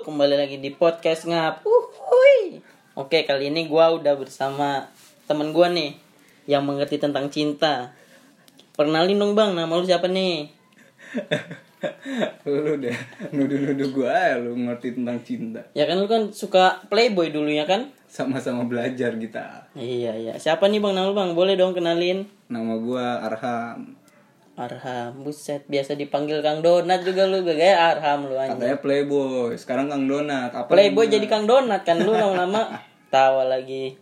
Kembali lagi di podcast ngap. Uhuy. Oke, kali ini gua udah bersama temen gua nih yang mengerti tentang cinta. Pernalin dong bang, nama lu siapa nih? lu deh nuduh-nuduh gua ya lu ngerti tentang cinta Ya kan lu kan suka playboy dulunya kan? sama-sama belajar kita Iya iya. Siapa nih bang nama lu bang? Boleh dong kenalin. nama gua Arham Arham, buset biasa dipanggil Kang Donat juga lu gaya Arham lu anjing. katanya playboy sekarang kang donat apa Playboy jadi Kang Donat kan lu lama-lama tawa lagi.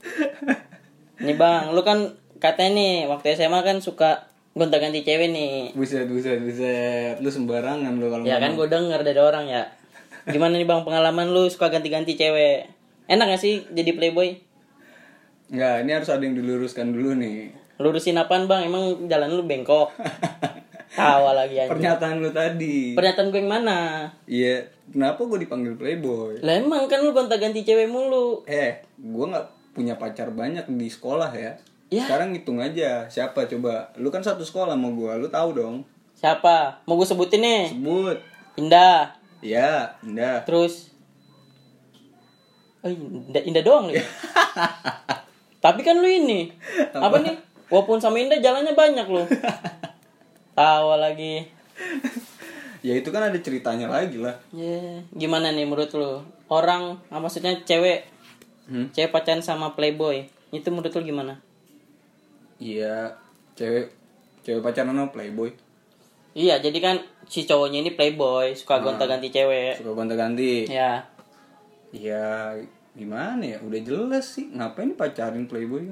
Nih bang, lu kan katanya nih waktu SMA kan suka gonta-ganti cewek nih. buset buset buset lu sembarangan lu kalau Ya kan gue denger dari orang ya. Gimana nih bang pengalaman lu suka ganti-ganti cewek? Enak gak sih jadi playboy? nggak ini harus ada yang diluruskan dulu nih Lurusin apaan bang? Emang jalan lu bengkok? Tawa lagi aja. pernyataan lu tadi Pernyataan gue yang mana? iya kenapa gua dipanggil playboy Lah emang kan lu gonta-ganti cewek mulu. eh gua nggak punya pacar banyak di sekolah ya Ya. sekarang hitung aja siapa coba lu kan satu sekolah sama gua lu tahu dong Siapa? Mau gue sebutin nih. sebut Indah. ya indah Terus Oh, indah, indah doang lu. ya? Tapi kan lu ini. Apa nih? Walaupun sama Indah jalannya banyak lu. Tawa lagi. ya itu kan ada ceritanya lagi lah Ya, gimana nih menurut lu? Orang, ah, maksudnya cewek, Hmm? cewek pacaran sama playboy. Itu menurut lu gimana? Iya, cewek cewek pacaran sama playboy. Iya, jadi kan si cowoknya ini playboy, suka gonta-ganti cewek. Suka gonta-ganti. Ya, Ya gimana ya? Udah jelas sih. Ngapain pacarin playboy?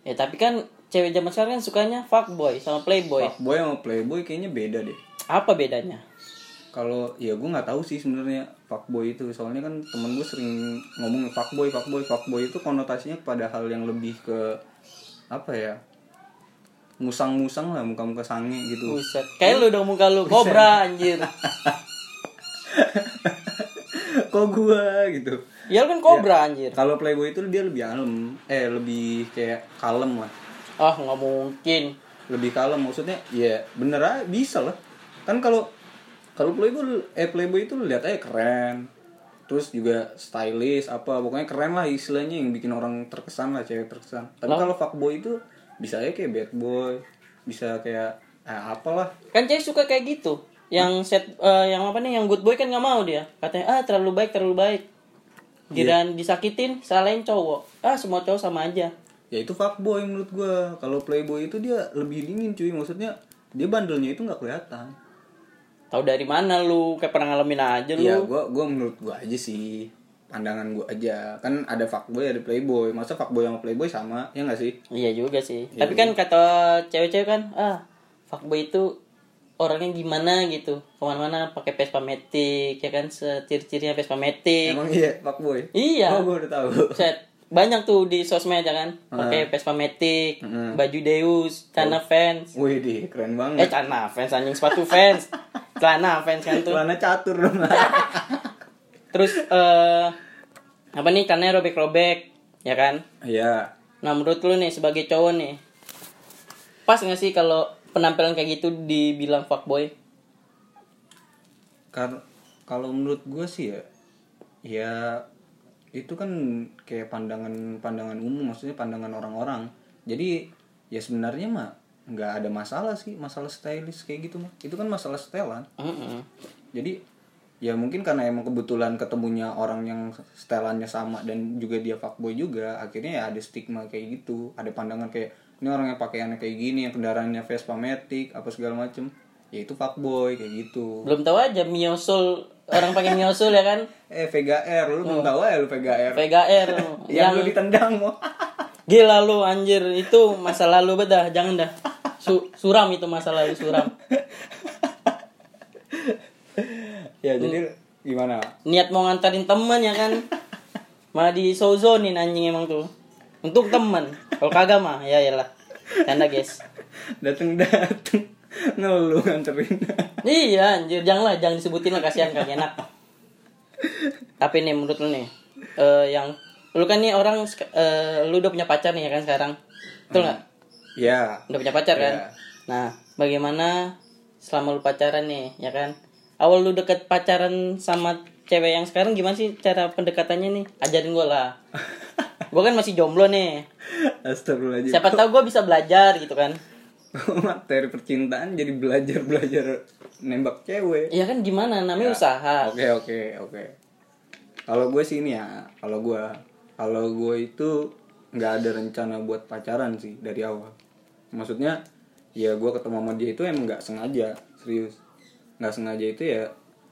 ya tapi kan cewek zaman sekarang kan sukanya fuckboy sama playboy. Fuckboy sama playboy kayaknya beda deh. Apa bedanya? Kalau ya gue nggak tahu sih sebenarnya fuckboy itu. Soalnya kan temen gue sering ngomong fuckboy, fuckboy, fuckboy itu konotasinya pada hal yang lebih ke apa ya? Musang-musang lah, muka-muka sange gitu. Buset. Kayak lu dong muka lu kobra anjir. Kok gua gitu? Ya lu kan kobra anjir. Kalau playboy itu dia lebih kalem, eh lebih kayak kalem lah. Ah, nggak mungkin. Lebih kalem maksudnya ya bener aja bisa lah. Kan kalau kalau playboy eh playboy itu lihat aja keren. Terus juga stylish apa pokoknya keren lah istilahnya yang bikin orang terkesan lah cewek terkesan. Tapi kalau fuckboy itu bisa aja kayak bad boy, bisa kayak eh, apalah. Kan cewek suka kayak gitu. Yang set eh, yang apa nih yang good boy kan nggak mau dia. Katanya ah terlalu baik, terlalu baik. Giliran disakitin, salahin cowok. Ah, semua cowok sama aja. Ya itu fuckboy menurut gua. Kalau playboy itu dia lebih dingin cuy, maksudnya dia bandelnya itu nggak kelihatan. Tahu dari mana lu? Kayak pernah ngalamin aja lu. Iya, gua gua menurut gua aja sih. Pandangan gua aja. Kan ada fuckboy, ada playboy. Masa fuckboy sama playboy sama? Ya nggak sih? Iya juga sih. Iya Tapi kan kata cewek-cewek kan, ah, fuckboy itu orangnya gimana gitu. Ke mana-mana pakai Vespa Matic, ya kan setir-tirnya Vespa Matic. Emang iya fuckboy? Iya. Oh, gua udah tahu. Set. Banyak tuh di sosmed ya kan. Pakai Vespa Matic, Hmm. baju Deus, celana fans. Wih, di keren Eh, banget. celana fans anjing sepatu fans. celana fans kan tuh. Celana catur dong. Terus eh apa nih karena robek-robek, ya kan? Iya. Nah menurut lu nih sebagai cowok nih Pas gak sih kalau penampilan kayak gitu dibilang fuckboy? Kar kalau menurut gua sih ya ya itu kan kayak pandangan pandangan umum maksudnya pandangan orang-orang. Jadi ya sebenarnya mah nggak ada masalah sih masalah stylish kayak gitu mah. Itu kan masalah setelan. Mm-mm. jadi ya mungkin karena emang kebetulan ketemunya orang yang setelannya sama dan juga dia fuckboy juga akhirnya ya ada stigma kayak gitu ada pandangan kayak ini orang yang pakaiannya kayak gini yang kendaraannya Vespa Matic apa segala macem ya itu fuckboy kayak gitu. Belum tahu aja Miosul Orang pakai Miosul ya kan? Eh Vega R lu belum tahu ya lu Vega R Vega R yang, Yang lu ditendang mau gila lu anjir. Itu masa lalu bedah Jangan dah. Su- Suram itu masa lalu suram. Ya jadi gimana? Niat mau ngantarin temen ya kan? Malah di sozonin anjing emang tuh. Untuk temen. Kalau kagak mah ya iyalah Canda guys. Dateng dateng ngeluh nganterin Iya anjir, janganlah jangan disebutin lah kasihan kagak enak. Tapi nih menurut lu nih, eh, yang lu kan nih orang eh, lu udah punya pacar nih ya kan sekarang. Betul nggak? ya Udah punya pacar kan? Iya. Nah, bagaimana selama lu pacaran nih, ya kan? Awal lu deket pacaran sama cewek yang sekarang gimana sih cara pendekatannya nih ajarin gue lah gue kan masih jomblo nih Astagfirullahaladzim. siapa tahu gue bisa belajar gitu kan materi percintaan jadi belajar belajar nembak cewek. Iya kan gimana namanya Ya, usaha Oke oke oke. Kalau gue sih ini ya, kalau gue kalau gue itu nggak ada rencana buat pacaran sih dari awal. Maksudnya ya gue ketemu sama dia itu emang nggak sengaja serius nggak sengaja itu ya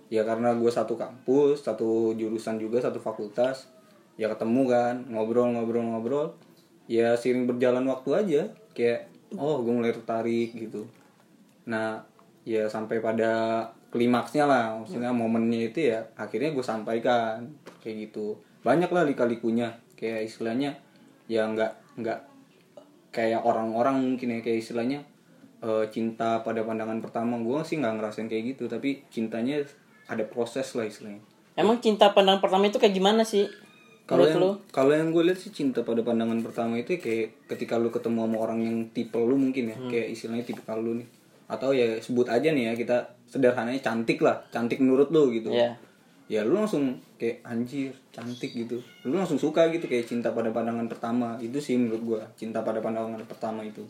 ya karena gue satu kampus satu jurusan juga satu fakultas ya ketemu kan ngobrol ngobrol ngobrol ya sering berjalan waktu aja kayak oh gue mulai tertarik gitu. Nah ya sampai pada klimaksnya lah. Maksudnya momennya itu ya akhirnya gue sampaikan kayak gitu. Banyak lah lika-likunya. Kayak istilahnya ya nggak nggak kayak orang-orang mungkin ya kayak istilahnya eh, cinta pada pandangan pertama. Gue sih nggak ngerasain kayak gitu tapi cintanya ada proses lah istilahnya. Emang cinta pandang pertama itu kayak gimana sih kalau yang kalau yang gue lihat sih cinta pada pandangan pertama itu kayak ketika lu ketemu sama orang yang tipe lu mungkin ya Hmm. kayak istilahnya tipe lu nih. Atau ya sebut aja nih ya kita sederhananya cantik lah cantik menurut lu gitu. Iya. ya lu langsung kayak anjir cantik gitu. Lu langsung suka gitu kayak cinta pada pandangan pertama. Itu sih menurut gua cinta pada pandangan pertama itu.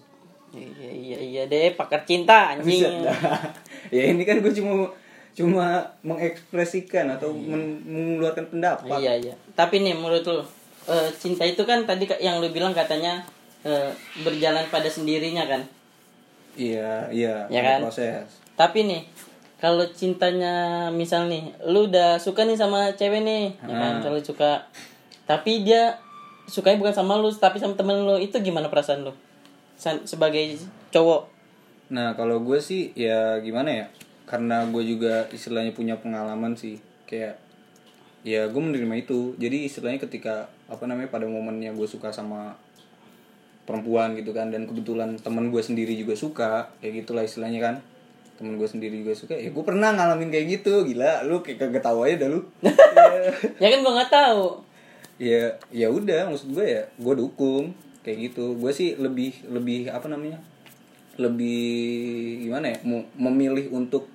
Iya iya iya deh pakar cinta anjing. Ya ini kan gue cuma cuma mengekspresikan atau men- mengeluarkan pendapat. Iya iya. Tapi nih menurut lu eh, cinta itu kan tadi yang lu bilang katanya eh, berjalan pada sendirinya kan? Iya iya Ya kan? proses. Tapi nih kalau cintanya misal nih lu udah suka nih sama cewek nih ya kan? Hmm. kalau suka. Tapi dia sukanya bukan sama lu tapi sama temen lu. Itu gimana perasaan lu? San- sebagai cowok? Nah kalau gue sih ya gimana ya Karena gue juga istilahnya punya pengalaman sih Kayak Ya gue menerima itu. Jadi istilahnya ketika Apa namanya pada momennya gue suka sama Perempuan gitu kan Dan kebetulan temen gue sendiri juga suka Kayak gitulah istilahnya kan. Temen gue sendiri juga suka Ya gue pernah ngalamin kayak gitu Gila lu kayak kagak tahu aja dah lu. Ya kan gua nggak tahu. Ya ya udah maksud gue ya gue dukung kayak gitu. Gue sih lebih lebih apa namanya lebih gimana ya memilih untuk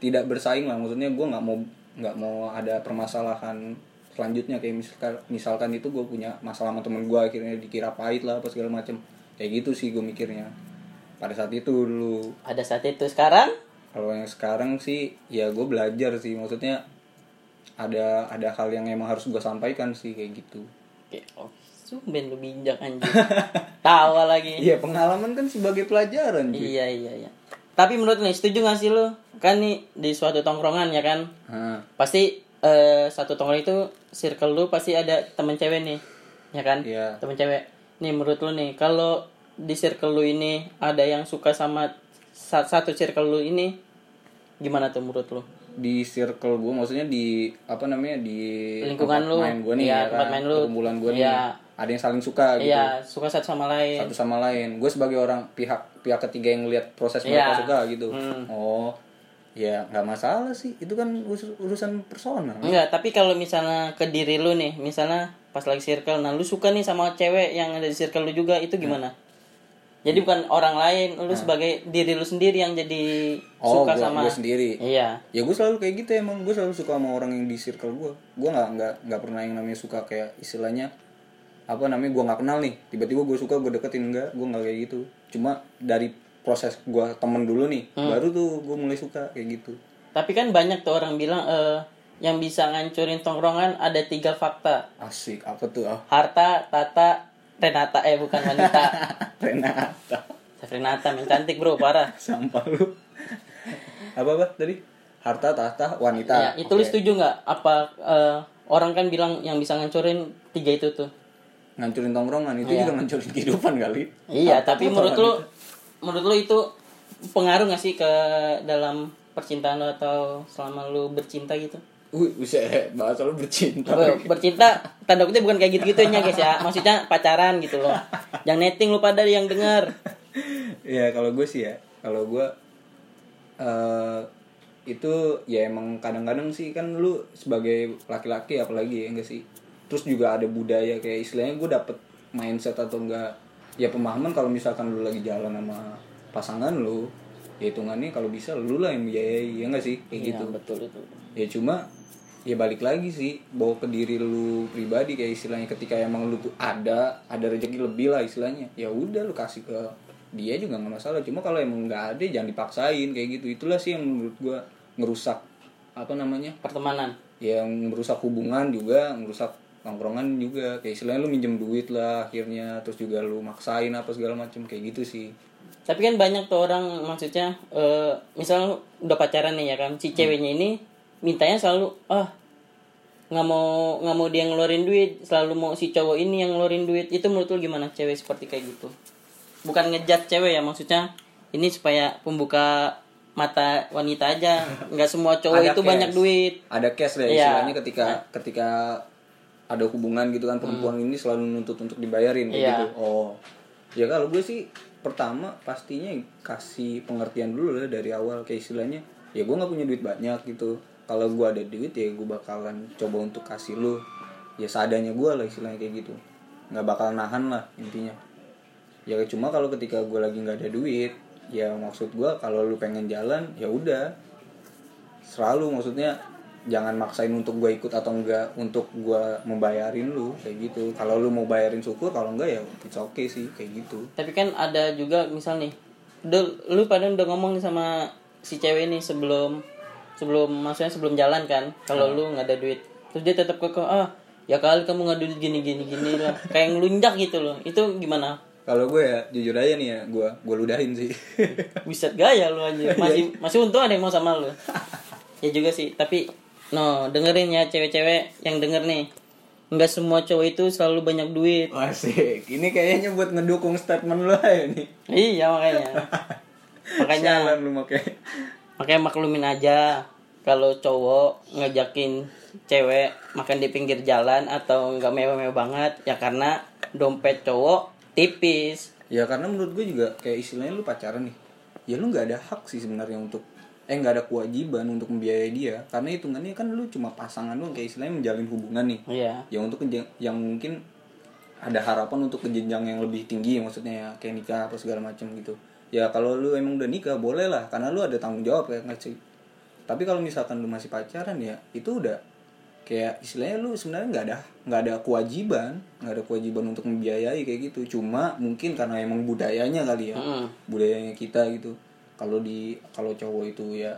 tidak bersaing lah. Maksudnya gue nggak mau nggak mau ada permasalahan selanjutnya. Kayak misalkan misalkan itu gue punya masalah sama temen gue akhirnya dikira pahit lah apa segala macem. Kayak gitu sih gue mikirnya. Pada saat itu dulu. Ada saat itu. Sekarang? Kalau yang sekarang sih ya gue belajar sih. Maksudnya ada ada hal yang emang harus gue sampaikan sih kayak gitu. Oke, oh, sumben lu bijak anjing. Tawa lagi. Iya pengalaman kan sebagai pelajaran cuy. iya iya iya tapi menurut nih setuju gak sih lu kan nih di suatu tongkrongan ya kan Nah, pasti eh, satu tongkrong itu circle lu pasti ada temen cewek nih ya kan Iya. temen cewek nih menurut lu nih kalau di circle lu ini ada yang suka sama sa- satu circle lu ini gimana tuh menurut lu di circle gue maksudnya di apa namanya di Lingkungan tempat lu. main gue nih Iya, ya tempat kan, main lu. perkumpulan gue nih Iya. Ada yang saling suka gitu. iya suka satu sama lain. Satu sama lain. Gue sebagai orang pihak pihak ketiga yang lihat proses mereka Iya. suka gitu. Hmm. oh ya nggak masalah sih. Itu kan urus- urusan personal. Enggak, tapi kalau misalnya ke diri lu nih, misalnya pas lagi circle, nah lu suka nih sama cewek yang ada di circle lu juga, itu gimana? Jadi bukan orang lain, lu sebagai diri lu sendiri yang jadi oh suka gue sama. sendiri. Iya. ya gue selalu kayak gitu emang. Gue selalu suka sama orang yang di circle gue gue nggak nggak nggak pernah yang namanya suka kayak istilahnya apa namanya gue nggak kenal nih tiba-tiba gue suka gue deketin enggak gue nggak kayak gitu cuma dari proses gue temen dulu nih Hmm. baru tuh gue mulai suka kayak gitu Tapi kan banyak tuh orang bilang eh yang bisa ngancurin tongkrongan ada tiga fakta. asik apa tuh ah Harta, tata, Renata eh bukan wanita. Renata Renata yang cantik bro, parah. sampah lu apa apa tadi harta tahta wanita Ya, itu lu Oke. setuju nggak? Apa eh, orang kan bilang yang bisa ngancurin tiga itu tuh? Ngancurin tongkrongan itu Iya. juga ngancurin kehidupan kali Iya, tapi tahta menurut lu wanita. menurut lu itu pengaruh gak sih ke dalam percintaan lu atau selama lu bercinta gitu? Wih, buset, bahasa lu bercinta. Ber- bercinta tanda kutip bukan kayak gitu-gitunya guys ya. Maksudnya pacaran gitu loh. Yang netting lu pada yang dengar. ya kalau gue sih ya kalau gue eh itu ya emang kadang-kadang sih kan lu sebagai laki-laki apalagi ya enggak sih terus juga ada budaya kayak istilahnya gue dapet mindset atau enggak ya pemahaman kalau misalkan lu lagi jalan sama pasangan lu ya hitungannya kalau bisa lu lah yang biayai ya enggak sih? Kayak gitu. Iya, betul itu. ya cuma ya balik lagi sih bawa ke diri lu pribadi kayak istilahnya ketika emang lu tuh ada ada rezeki lebih lah istilahnya ya udah lu kasih ke dia juga nggak masalah. Cuma kalau emang nggak ada jangan dipaksain kayak gitu. Itulah sih yang menurut gua ngerusak apa namanya? Pertemanan. Yang merusak hubungan juga merusak nongkrongan juga kayak istilahnya lu minjem duit lah akhirnya terus juga lu maksain apa segala macam kayak gitu sih. Tapi kan banyak tuh orang maksudnya eh misal udah pacaran nih ya kan si ceweknya ini mintanya selalu ah nggak mau nggak mau dia ngeluarin duit selalu mau si cowok ini yang ngeluarin duit. Itu menurut lu gimana cewek seperti kayak gitu? Bukan ngejat cewek ya maksudnya ini supaya pembuka mata wanita aja nggak semua cowok Ada itu cash. banyak duit. Ada cash deh Iya. istilahnya ketika ketika ada hubungan gitu kan perempuan ini selalu nuntut untuk dibayarin kayak Hmm. Iya. gitu. Oh. Ya kalau gue sih pertama pastinya kasih pengertian dulu lah dari awal kayak istilahnya ya gue nggak punya duit banyak gitu. Kalau gue ada duit ya gue bakalan coba untuk kasih lu. Ya seadanya gue lah istilahnya kayak gitu. Nggak bakal nahan lah intinya. Ya cuma kalau ketika gue lagi nggak ada duit ya maksud gue kalau lu pengen jalan ya udah. Selalu maksudnya jangan maksain untuk gue ikut atau enggak untuk gue membayarin lu kayak gitu. Kalau lu mau bayarin syukur kalau enggak ya it's okay sih kayak gitu. Tapi kan ada juga misal nih udah lu pada udah ngomong sama si cewek ini sebelum sebelum maksudnya sebelum jalan kan kalau lu nggak ada duit. Terus dia tetap kekeh ah ya kali kamu nggak duit gini gini gini lah. Kayak ngelunjak gitu loh. Itu gimana? Kalau gue ya jujur aja nih ya gue gue ludahin sih. Buset gaya lu aja. Masih masih untung ada yang mau sama lu. Ya juga sih tapi no dengerin ya cewek-cewek yang denger nih. Nggak semua cowok itu selalu banyak duit. Asik. Ini kayaknya buat ngedukung statement lu aja nih iya makanya. Makanya Sialan lu make makanya maklumin aja kalau cowok ngajakin cewek makan di pinggir jalan atau nggak mewah-mewah banget ya karena dompet cowok tipis. Ya karena menurut gue juga kayak istilahnya lu pacaran nih. Ya lu nggak ada hak sih sebenarnya untuk eh nggak ada kewajiban untuk membiayai dia. Karena hitungannya kan lu cuma pasangan lu kayak istilahnya menjalin hubungan nih. Iya. Ya untuk yang mungkin ada harapan untuk ke jenjang yang lebih tinggi maksudnya ya kayak nikah apa segala macam gitu. Ya kalau lu emang udah nikah boleh lah. Karena lu ada tanggung jawab kayak nggak sih? Tapi kalau misalkan lu masih pacaran ya itu udah kayak istilahnya lu sebenarnya nggak ada nggak ada kewajiban nggak ada kewajiban untuk membiayai kayak gitu. Cuma mungkin karena emang budayanya kali ya Mm-mm. budayanya kita gitu kalau di kalau cowok itu ya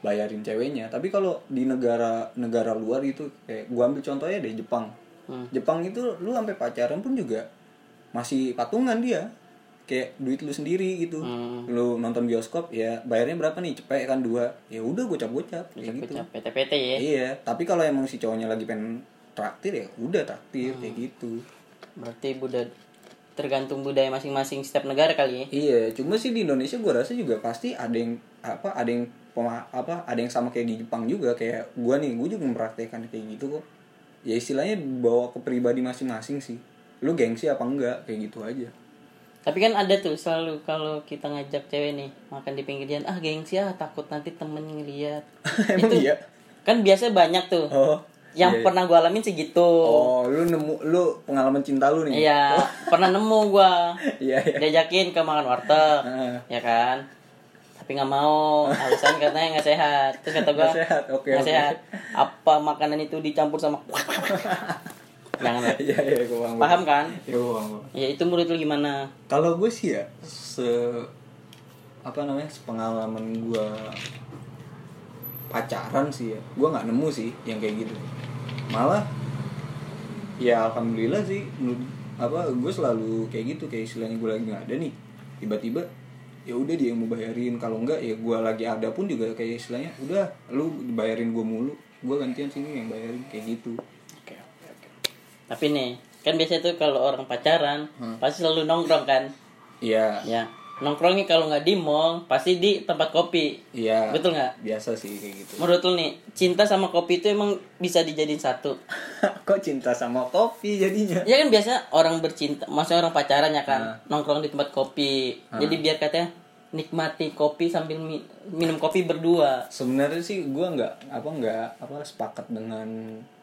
bayarin ceweknya. Tapi kalau di negara negara luar itu kayak gua ambil contohnya deh Jepang. Hmm. Jepang itu lu sampai pacaran pun juga masih patungan dia. Kayak duit lu sendiri gitu. Hmm. lu nonton bioskop ya bayarnya berapa nih? Cepet kan dua. Ya udah gocap gocap kayak gitu. Kocap PT-PT ya. Iya tapi kalau emang si cowoknya lagi pengen traktir ya udah traktir kayak gitu. Berarti budaya tergantung budaya masing-masing setiap negara kali ya Iya, cuma sih di Indonesia gua rasa juga pasti ada yang apa ada yang pema, apa ada yang sama kayak di Jepang juga kayak gua nih, gua juga mempraktekkan kayak gitu kok. Ya istilahnya bawa ke pribadi masing-masing sih. Lu gengsi apa enggak kayak gitu aja. tapi kan ada tuh selalu kalau kita ngajak cewek nih makan di pinggir jalan ah gengsi ah takut nanti temen ngeliat Emang Itu iya? kan biasa banyak tuh Oh. Yang iya. pernah gue alamin segitu Oh, lu nemu lu pengalaman cinta lu nih. iya pernah nemu gua Iya, iya. diajakin ke makan warteg Ah. ya kan tapi nggak mau alasan katanya nggak sehat terus kata gua Nggak sehat, oke, nggak oke. sehat apa makanan itu dicampur sama jangan. Iya, iya, gua paham. paham kan Iya, gua paham. ya itu menurut lu gimana Kalau gue sih ya se apa namanya pengalaman gue pacaran sih ya, gue nggak nemu sih yang kayak gitu. Malah ya alhamdulillah sih menurut apa gue selalu kayak gitu kayak istilahnya gue lagi nggak ada nih. Tiba-tiba ya udah dia yang mau bayarin. Kalau enggak ya gue lagi ada pun juga kayak istilahnya udah lu bayarin gue mulu. Gue gantian sini yang bayarin kayak gitu. Oke oke oke. Tapi nih kan biasanya tuh kalau orang pacaran pasti selalu nongkrong kan? Iya. Ya nongkrongnya kalau nggak di mall pasti di tempat kopi. Iya betul nggak? biasa sih kayak gitu. Menurut lu nih cinta sama kopi itu emang bisa dijadiin satu? Kok cinta sama kopi jadinya? Ya kan biasa orang bercinta maksudnya orang pacaran ya kan nongkrong di tempat kopi. Jadi biar katanya nikmati kopi sambil mi- minum kopi berdua. Sebenarnya sih gue nggak apa nggak apa sepakat dengan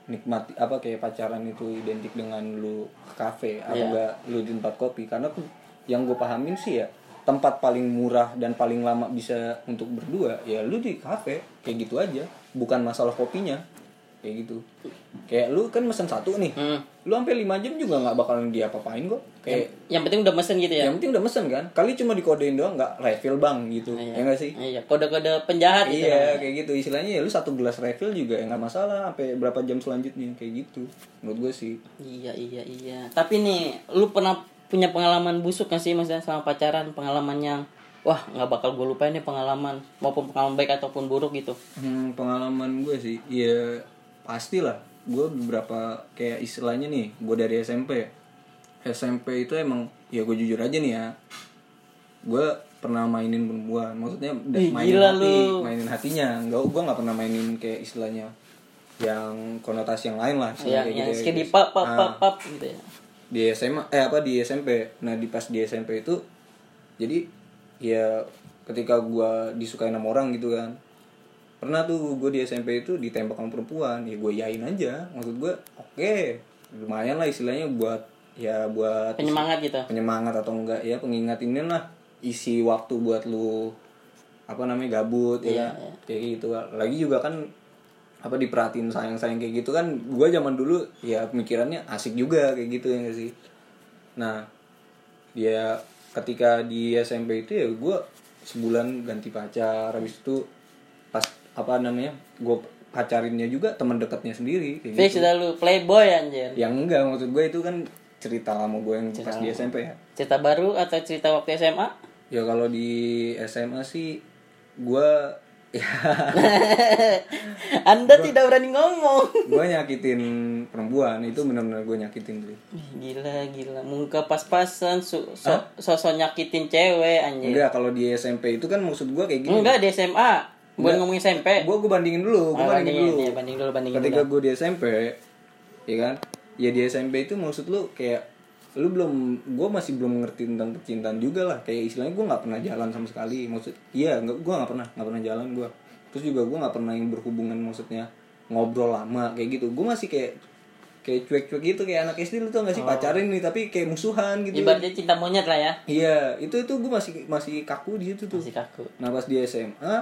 nikmati apa kayak pacaran itu identik dengan lu ke kafe apa Iya. enggak lu di tempat kopi. Karena aku- yang gue pahamin sih ya tempat paling murah dan paling lama bisa untuk berdua ya lu di kafe. Kayak gitu aja. Bukan masalah kopinya. Kayak gitu. Kayak lu kan mesen satu nih. Hmm. lu sampai 5 jam juga nggak bakalan dia apa-apain kok kayak Yang penting udah mesen gitu ya. yang penting udah mesen kan. Kali cuma dikodein doang nggak refill bang gitu. Iya. ya nggak sih? Iya, kode-kode penjahat gitu. iya kayak gitu. Istilahnya ya lu satu gelas refill juga ya nggak masalah sampai berapa jam selanjutnya. Kayak gitu. Menurut gue sih. Iya, iya, iya. Tapi nih, lu pernah punya pengalaman busuk gak sih maksudnya sama pacaran? Pengalaman yang wah nggak bakal gue lupain nih pengalaman maupun pengalaman baik ataupun buruk gitu. Hmm, pengalaman gue sih, ya pastilah. Gue beberapa kayak istilahnya nih, gue dari SMP. SMP itu emang, ya gue jujur aja nih ya, gue pernah mainin perempuan. Maksudnya Ih, mainin gila hati, lu. mainin hatinya. Enggak, gue nggak pernah mainin kayak istilahnya yang konotasi yang lain lah. Istilahnya yang gitu ya, kayak guys. pap pap Ah pap pap gitu ya. Di SMA eh apa di SMP nah di pas di SMP itu jadi ya ketika gua disukain sama orang gitu kan pernah tuh gue di SMP itu ditembak sama perempuan ya gue yain aja maksud gue oke lumayan lah istilahnya buat ya buat Penyemangat gitu. penyemangat atau enggak ya pengingat ini lah isi waktu buat lu apa namanya gabut Iya, ya kan? kayak gitu lagi juga kan apa diperhatiin sayang sayang kayak gitu kan gue zaman dulu ya pemikirannya asik juga kayak gitu ya nggak sih nah dia ketika di SMP itu ya gue sebulan ganti pacar habis itu pas apa namanya gue pacarinnya juga teman dekatnya sendiri kayak Fix gitu dah lu playboy anjir. yang enggak maksud gue itu kan cerita lama gue yang pas di SMP ya Cerita baru atau cerita waktu SMA? ya kalau di SMA sih gue ya Anda tidak berani ngomong. gue nyakitin perempuan itu benar-benar gue nyakitin tuh Gila gila muka pas-pasan su- so- sosok nyakitin cewek anjir. enggak kalau di SMP itu kan maksud gue kayak gini Enggak di SMA. Bukan ngomongin SMP. gue gue bandingin dulu gue Ah, bandingin bandingin, dulu iya, banding dulu bandingin ketika gue di SMP ya kan ya di SMP itu maksud lu kayak lu belum gue masih belum mengerti tentang percintaan juga lah. Kayak istilahnya gue nggak pernah jalan sama sekali. Maksud iya nggak gue nggak pernah nggak pernah jalan gue terus juga gue nggak pernah yang berhubungan maksudnya ngobrol lama kayak gitu. Gue masih kayak kayak cuek-cuek gitu. Kayak anak SD lu tau gak sih? Pacarin nih tapi kayak musuhan gitu. Ibaratnya cinta monyet lah ya. iya itu itu gue masih masih kaku di situ tuh. Masih kaku. Nah pas di SMA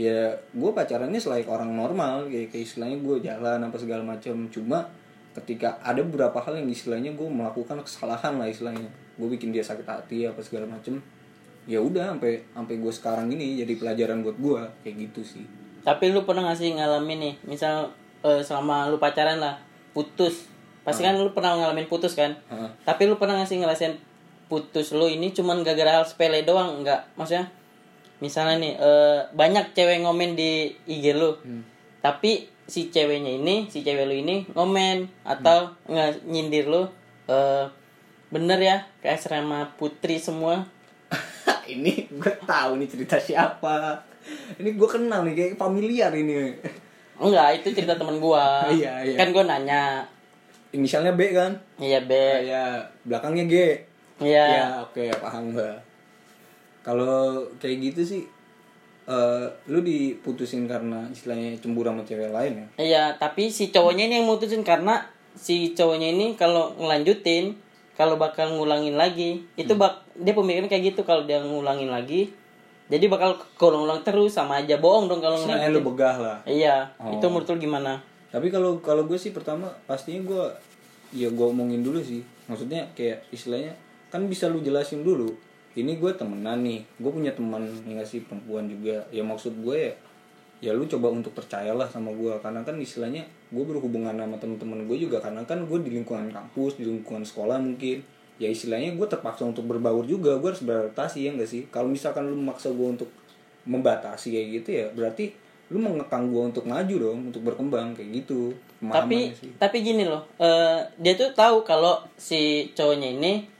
ya gue pacarannya selain orang normal. Kayak, kayak istilahnya gue jalan apa segala macam. Cuma ketika ada beberapa hal yang istilahnya gue melakukan kesalahan lah istilahnya gue bikin dia sakit hati apa segala macam ya udah sampai sampai gue sekarang ini jadi pelajaran buat gue kayak gitu sih Tapi lu pernah gak sih ngalamin nih, misal eh, selama lu pacaran lah, putus. Pasti kan lu pernah ngalamin putus kan? Heeh. Tapi lu pernah gak sih ngerasain putus lu ini cuman gara-gara hal sepele doang? Enggak, maksudnya misalnya nih eh, banyak cewek ngomen di IG lu. Tapi si ceweknya ini, si cewek lu ini ngomen atau nggak nyindir lu eh bener ya kayak asrama putri semua. ini gue tahu nih cerita siapa ini gue kenal nih kayak familiar ini Enggak, itu cerita temen gua. Iya, iya. Kan gua nanya, inisialnya B kan Iya B. ya belakangnya G Iya. ya oke paham gak kalau kayak gitu sih eh lu diputusin karena istilahnya cemburu sama cewek lain ya Iya, tapi si cowoknya ini yang mutusin karena si cowoknya ini kalau ngelanjutin kalau bakal ngulangin lagi, itu Hmm. bak dia pemikiran kayak gitu kalau dia ngulangin lagi. Jadi bakal keulang-ulang terus sama aja bohong dong kalau istilahnya lu ngelanjutin. begah lah Iya, Oh. itu menurut lu gimana? tapi kalau kalau gue sih pertama pastinya gue ya gue omongin dulu sih maksudnya kayak istilahnya kan bisa lu jelasin dulu ini gue temenan nih. Gue punya teman yang nggak sih? Perempuan juga. Ya maksud gue ya ya lu coba untuk percayalah sama gue karena kan istilahnya gue berhubungan sama teman-teman gue juga. Karena kan gue di lingkungan kampus di lingkungan sekolah mungkin. Ya istilahnya gue terpaksa untuk berbaur juga. Gue harus beradaptasi ya enggak sih? Kalau misalkan lu memaksa gue untuk membatasi kayak gitu ya berarti lu mengekang gue untuk maju dong untuk berkembang kayak gitu. Tapi sih. tapi gini loh eh, dia tuh tahu kalau si cowoknya ini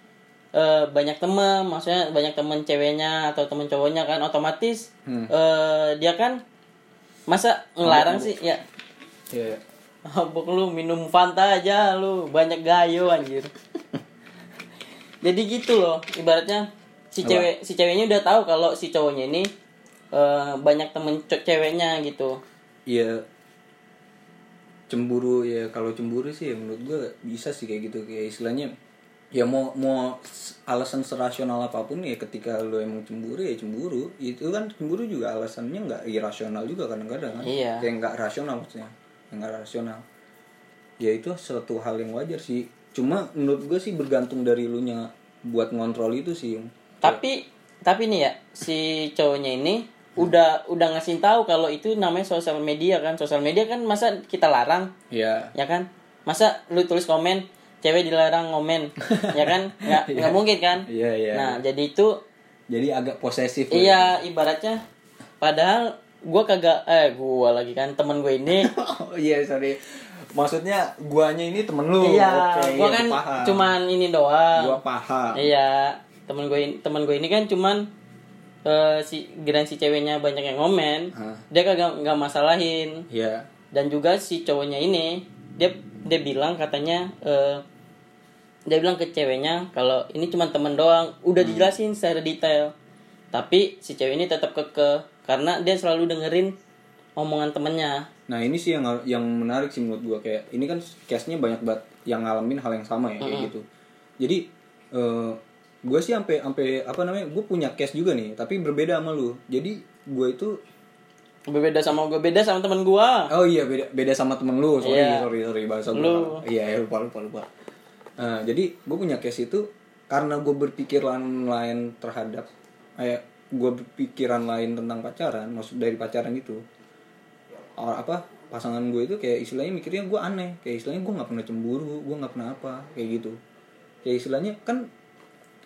eh, banyak temen maksudnya banyak temen ceweknya atau temen cowoknya kan otomatis Hmm. eh, dia kan masa ngelarang sih ya ya ya. Abok lu minum Fanta aja lu banyak gayo anjir. Jadi gitu loh ibaratnya si Apa? cewek si ceweknya udah tahu kalau si cowoknya ini eh, banyak temen ceweknya gitu. Iya cemburu ya kalau cemburu sih ya menurut gue bisa sih kayak gitu kayak istilahnya ya mau mau alasan serasional apa pun ya ketika lo emang cemburu ya cemburu. Itu kan cemburu juga alasannya nggak irasional juga kadang-kadang kan. Iya. kayak nggak rasional maksudnya. Yang nggak rasional. Ya itu suatu hal yang wajar sih. Cuma menurut gue sih bergantung dari lu nya buat ngontrol itu sih tapi tapi nih ya si cowoknya ini udah udah ngasih tahu kalau itu namanya sosial media kan. Sosial media kan masa kita larang? Ya ya kan? Masa lu tulis komen cewek dilarang komen ya kan? Nggak nggak mungkin kan? Iya, iya. nah jadi itu jadi agak posesif iya ibaratnya padahal gua kagak eh gua lagi kan temen gue ini. Oh iya sorry. Maksudnya guanya ini temen lu. Iya Oke, gua iya, kan paham. cuman ini doang. Gua paham. Iya temen gue ini- temen gue ini kan cuman eh, si geran si ceweknya banyak yang ngomen. Hah. dia kagak nggak masalahin. Iya. dan juga si cowoknya ini dia dia bilang katanya eh, dia bilang ke ceweknya kalau ini cuma temen doang. Udah dijelasin secara detail. Tapi si cewek ini tetap keke karena dia selalu dengerin omongan temennya. Nah ini sih yang yang menarik sih menurut gua. Kayak ini kan case-nya banyak banget yang ngalamin hal yang sama ya kayak gitu. Jadi eh gue sih sampai sampai apa namanya gue punya case juga nih tapi berbeda sama lu. Jadi gue itu berbeda sama gue beda sama temen gue oh iya beda beda sama temen lu. Sorry Iya. sorry sorry bahasa gue iya iya, lupa lupa lupa. Nah, jadi gue punya case itu karena gue berpikiran lain terhadap kayak gue berpikiran lain tentang pacaran maksud dari pacaran itu. Or, apa pasangan gue itu kayak istilahnya mikirnya gue aneh. Kayak istilahnya gue nggak pernah cemburu gue nggak pernah apa kayak gitu. Kayak istilahnya kan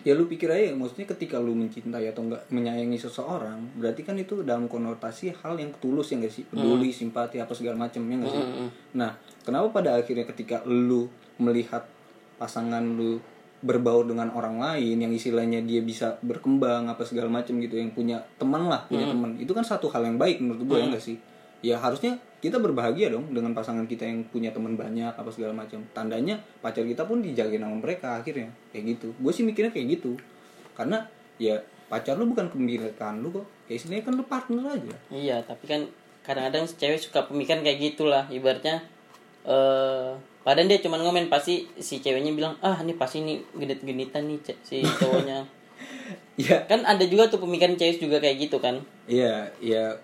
ya lu pikir aja maksudnya ketika lu mencintai atau enggak menyayangi seseorang berarti kan itu dalam konotasi hal yang tulus ya gak sih? Peduli simpati apa segala macam ya gak sih? Nah kenapa pada akhirnya ketika lu melihat pasangan lu berbaur dengan orang lain yang istilahnya dia bisa berkembang apa segala macam gitu yang punya teman lah punya teman. Itu kan satu hal yang baik menurut gue ya gak sih? Ya harusnya kita berbahagia dong dengan pasangan kita yang punya teman banyak apa segala macam tandanya pacar kita pun dijagain sama mereka akhirnya. Kayak gitu. Gue sih mikirnya kayak gitu. Karena ya pacar lu bukan kemirikan lu kok. Kayak istilahnya kan lu partner aja. Iya tapi kan kadang-kadang cewek suka pemikiran kayak gitulah. Ibaratnya eh padahal dia cuma ngomen pasti si ceweknya bilang ah ini pasti ini genit-genitan nih si cowoknya ya kan ada juga tuh pemikiran cewek juga kayak gitu kan Iya, iya,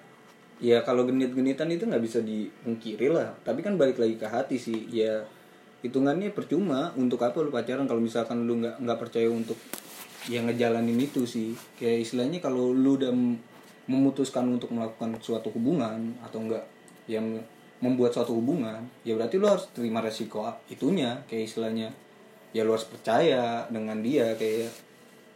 ya kalau genit-genitan itu nggak bisa dipungkiri lah. Tapi kan balik lagi ke hati sih. Ya hitungannya percuma untuk apa lu pacaran kalau misalkan lu nggak nggak percaya untuk yang ngejalanin itu sih. Kayak istilahnya kalau lu udah memutuskan untuk melakukan suatu hubungan atau enggak yang membuat suatu hubungan, ya berarti lu harus terima resiko itunya. Kayak istilahnya ya lu harus percaya dengan dia kayak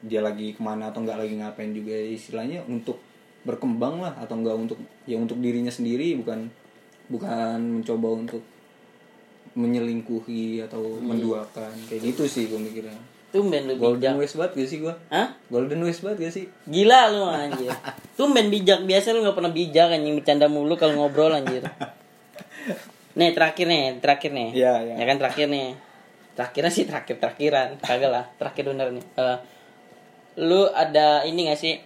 dia lagi ke mana atau nggak lagi ngapain juga istilahnya untuk berkembang lah atau enggak untuk ya untuk dirinya sendiri bukan bukan mencoba untuk menyelingkuhi atau menduakan kayak gitu sih gue mikirnya tumben lu bijak golden waste banget gak sih gue Hah? golden waste banget gak sih Gila lu anjir. Tumben bijak biasa lu nggak pernah bijak anjing bercanda mulu kalau ngobrol anjir. Nih terakhir nih, terakhir nih. Iya, iya. Ya kan terakhir nih. Terakhirnya sih terakhir terakhiran, kagak lah. Terakhir bener nih. Eh, lu ada ini gak sih?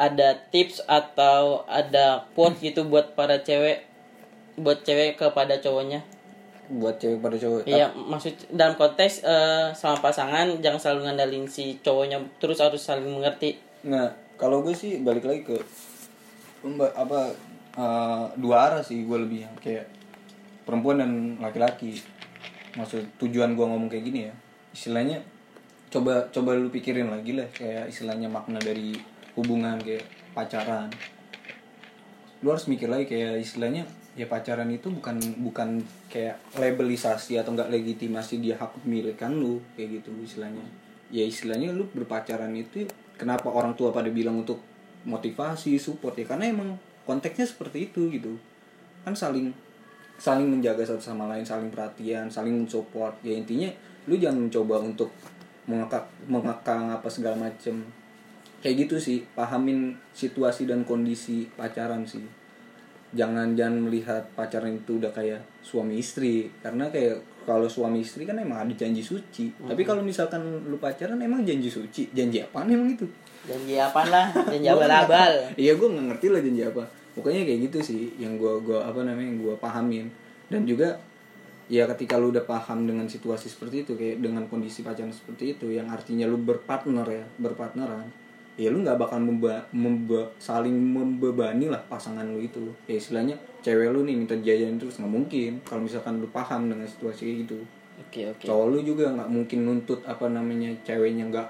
Ada tips atau ada quote gitu buat para cewek buat cewek kepada cowoknya? buat cewek pada cowok Iya, maksud dalam konteks eh, sama pasangan jangan selalu ngandalin si cowoknya terus harus saling mengerti. nah kalau gue sih balik lagi ke apa eh, dua arah sih gue lebih yang kayak perempuan dan laki-laki. Maksud tujuan gue ngomong kayak gini ya istilahnya coba coba lu pikirin lagi lah kayak istilahnya makna dari hubungan kayak pacaran. Lu harus mikir lagi kayak istilahnya ya pacaran itu bukan bukan kayak labelisasi atau enggak legitimasi dia hak memilikan lu kayak gitu istilahnya. Ya istilahnya lu berpacaran itu kenapa orang tua pada bilang untuk motivasi support? Ya karena emang konteksnya seperti itu gitu. Kan saling saling menjaga satu sama lain saling perhatian saling mensupport ya intinya lu jangan mencoba untuk mengekang mengekang apa segala macem. Kayak gitu sih pahamin situasi dan kondisi pacaran sih. Jangan jangan melihat pacaran itu udah kayak suami istri. Karena kayak kalau suami istri kan emang ada janji suci. Tapi kalau misalkan lu pacaran emang janji suci? Janji apa emang itu? Janji apa lah? Janji abal-abal. iya gue nggak ngerti lah janji apa pokoknya kayak gitu sih yang gue gua apa namanya yang gue pahamin. Dan juga ya ketika lu udah paham dengan situasi seperti itu kayak dengan kondisi pacaran seperti itu yang artinya lu berpartner ya berpartneran ya lu nggak bakal memba, membe- saling membebani lah pasangan lu itu ya istilahnya cewek lu nih minta jajan terus nggak mungkin kalau misalkan lu paham dengan situasi gitu. Oke oke. Cowok lu juga nggak mungkin nuntut apa namanya ceweknya nggak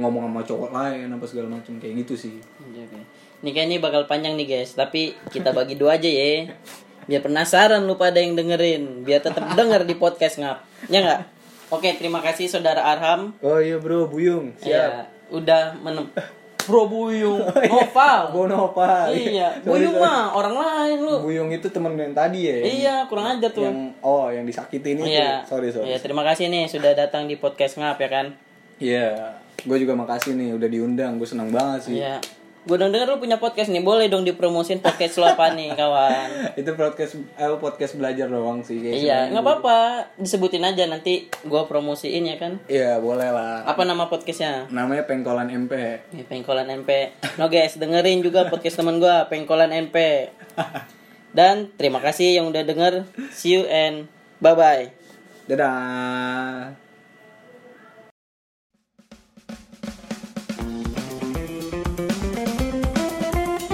ngomong sama cowok lain apa segala macam kayak gitu sih. Oke, oke. Ini kayak ini bakal panjang nih guys, tapi kita bagi dua aja ya. Biar penasaran lu pada yang dengerin, biar tetap denger di podcast ngap. Ya nggak? Oke, terima kasih saudara Arham. oh iya bro buyung Ya, udah menem Bro Buyung, Noval. Gue Nopal. Iya, Sorry, Buyung sorry. mah orang lain lu. Buyung itu temen yang tadi ya yang- Iya, kurang aja tuh. yang oh yang disakiti ini Iya. tuh. sorry sorry Iya, terima kasih nih sudah datang di podcast ngap ya kan. Iya, gue juga makasih nih udah diundang, gue senang banget sih. Iya. Gue dong denger lu punya podcast nih, boleh dong dipromosin podcast lu apa nih, kawan? Itu podcast eh, podcast belajar doang sih kayak Iya, nggak apa-apa, disebutin aja nanti gua promosiin ya kan. Iya, boleh lah. Apa nama podcastnya? Namanya Pengkolan MP. Nih, Pengkolan NP. No guys, dengerin juga podcast teman gua, Pengkolan NP. Dan terima kasih yang udah denger. See you and bye bye. Dadah.